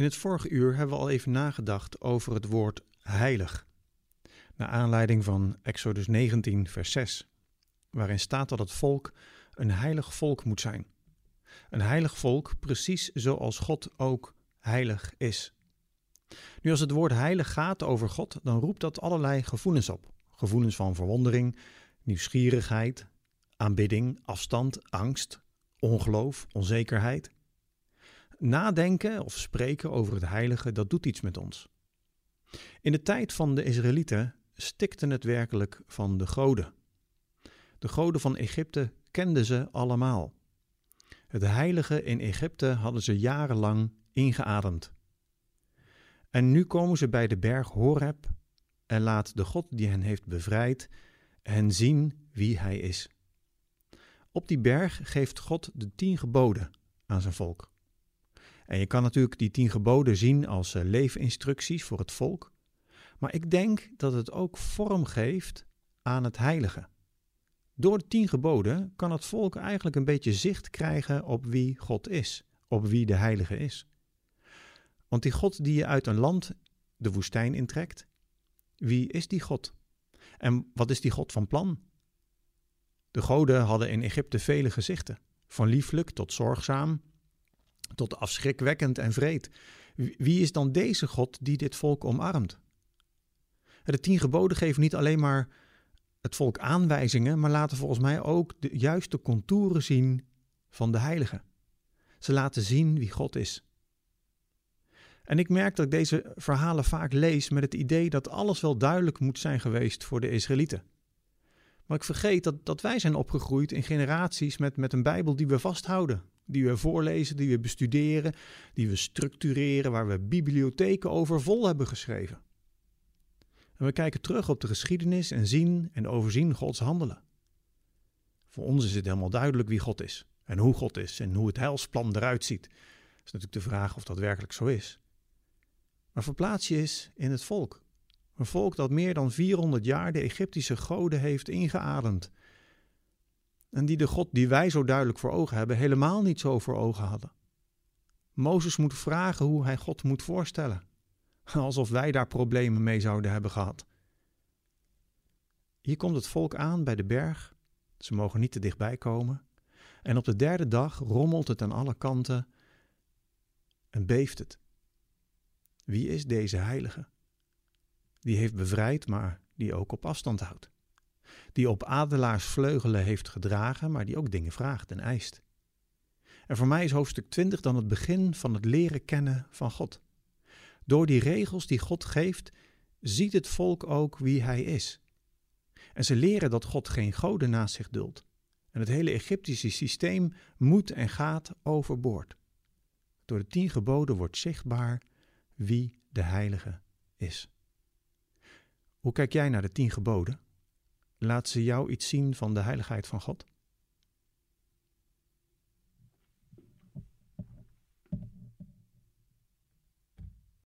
In het vorige uur hebben we al even nagedacht over het woord heilig. Naar aanleiding van Exodus 19, vers 6, waarin staat dat het volk een heilig volk moet zijn. Een heilig volk, precies zoals God ook heilig is. Nu, als het woord heilig gaat over God, dan roept dat allerlei gevoelens op. Gevoelens van verwondering, nieuwsgierigheid, aanbidding, afstand, angst, ongeloof, onzekerheid. Nadenken of spreken over het heilige, dat doet iets met ons. In de tijd van de Israëlieten stikten het werkelijk van de goden. De goden van Egypte kenden ze allemaal. Het heilige in Egypte hadden ze jarenlang ingeademd. En nu komen ze bij de berg Horeb en laat de God die hen heeft bevrijd hen zien wie hij is. Op die berg geeft God de tien geboden aan zijn volk. En je kan natuurlijk die tien geboden zien als eh, leefinstructies voor het volk, maar ik denk dat het ook vorm geeft aan het heilige. Door de tien geboden kan het volk eigenlijk een beetje zicht krijgen op wie God is, op wie de heilige is. Want die God die je uit een land de woestijn intrekt, wie is die God? En wat is die God van plan? De goden hadden in Egypte vele gezichten, van lieflijk tot zorgzaam, tot afschrikwekkend en vreed. Wie is dan deze God die dit volk omarmt? De tien geboden geven niet alleen maar het volk aanwijzingen, maar laten volgens mij ook de juiste contouren zien van de heilige. Ze laten zien wie God is. En ik merk dat ik deze verhalen vaak lees met het idee dat alles wel duidelijk moet zijn geweest voor de Israëlieten. Maar ik vergeet dat, dat wij zijn opgegroeid in generaties met, met een Bijbel die we vasthouden. Die we voorlezen, die we bestuderen, die we structureren, waar we bibliotheken over vol hebben geschreven. En we kijken terug op de geschiedenis en zien en overzien Gods handelen. Voor ons is het helemaal duidelijk wie God is en hoe God is en hoe het heilsplan eruit ziet. Het is natuurlijk de vraag of dat werkelijk zo is. Maar verplaats je eens in het volk. Een volk dat meer dan 400 jaar de Egyptische goden heeft ingeademd. En die de God die wij zo duidelijk voor ogen hebben, helemaal niet zo voor ogen hadden. Mozes moet vragen hoe hij God moet voorstellen. Alsof wij daar problemen mee zouden hebben gehad. Hier komt het volk aan bij de berg. Ze mogen niet te dichtbij komen. En op de derde dag rommelt het aan alle kanten en beeft het. Wie is deze heilige? Die heeft bevrijd, maar die ook op afstand houdt. Die op adelaarsvleugelen heeft gedragen, maar die ook dingen vraagt en eist. En voor mij is hoofdstuk 20 dan het begin van het leren kennen van God. Door die regels die God geeft, ziet het volk ook wie hij is. En ze leren dat God geen goden naast zich duldt. En het hele Egyptische systeem moet en gaat overboord. Door de tien geboden wordt zichtbaar wie de heilige is. Hoe kijk jij naar de tien geboden? Laat ze jou iets zien van de heiligheid van God?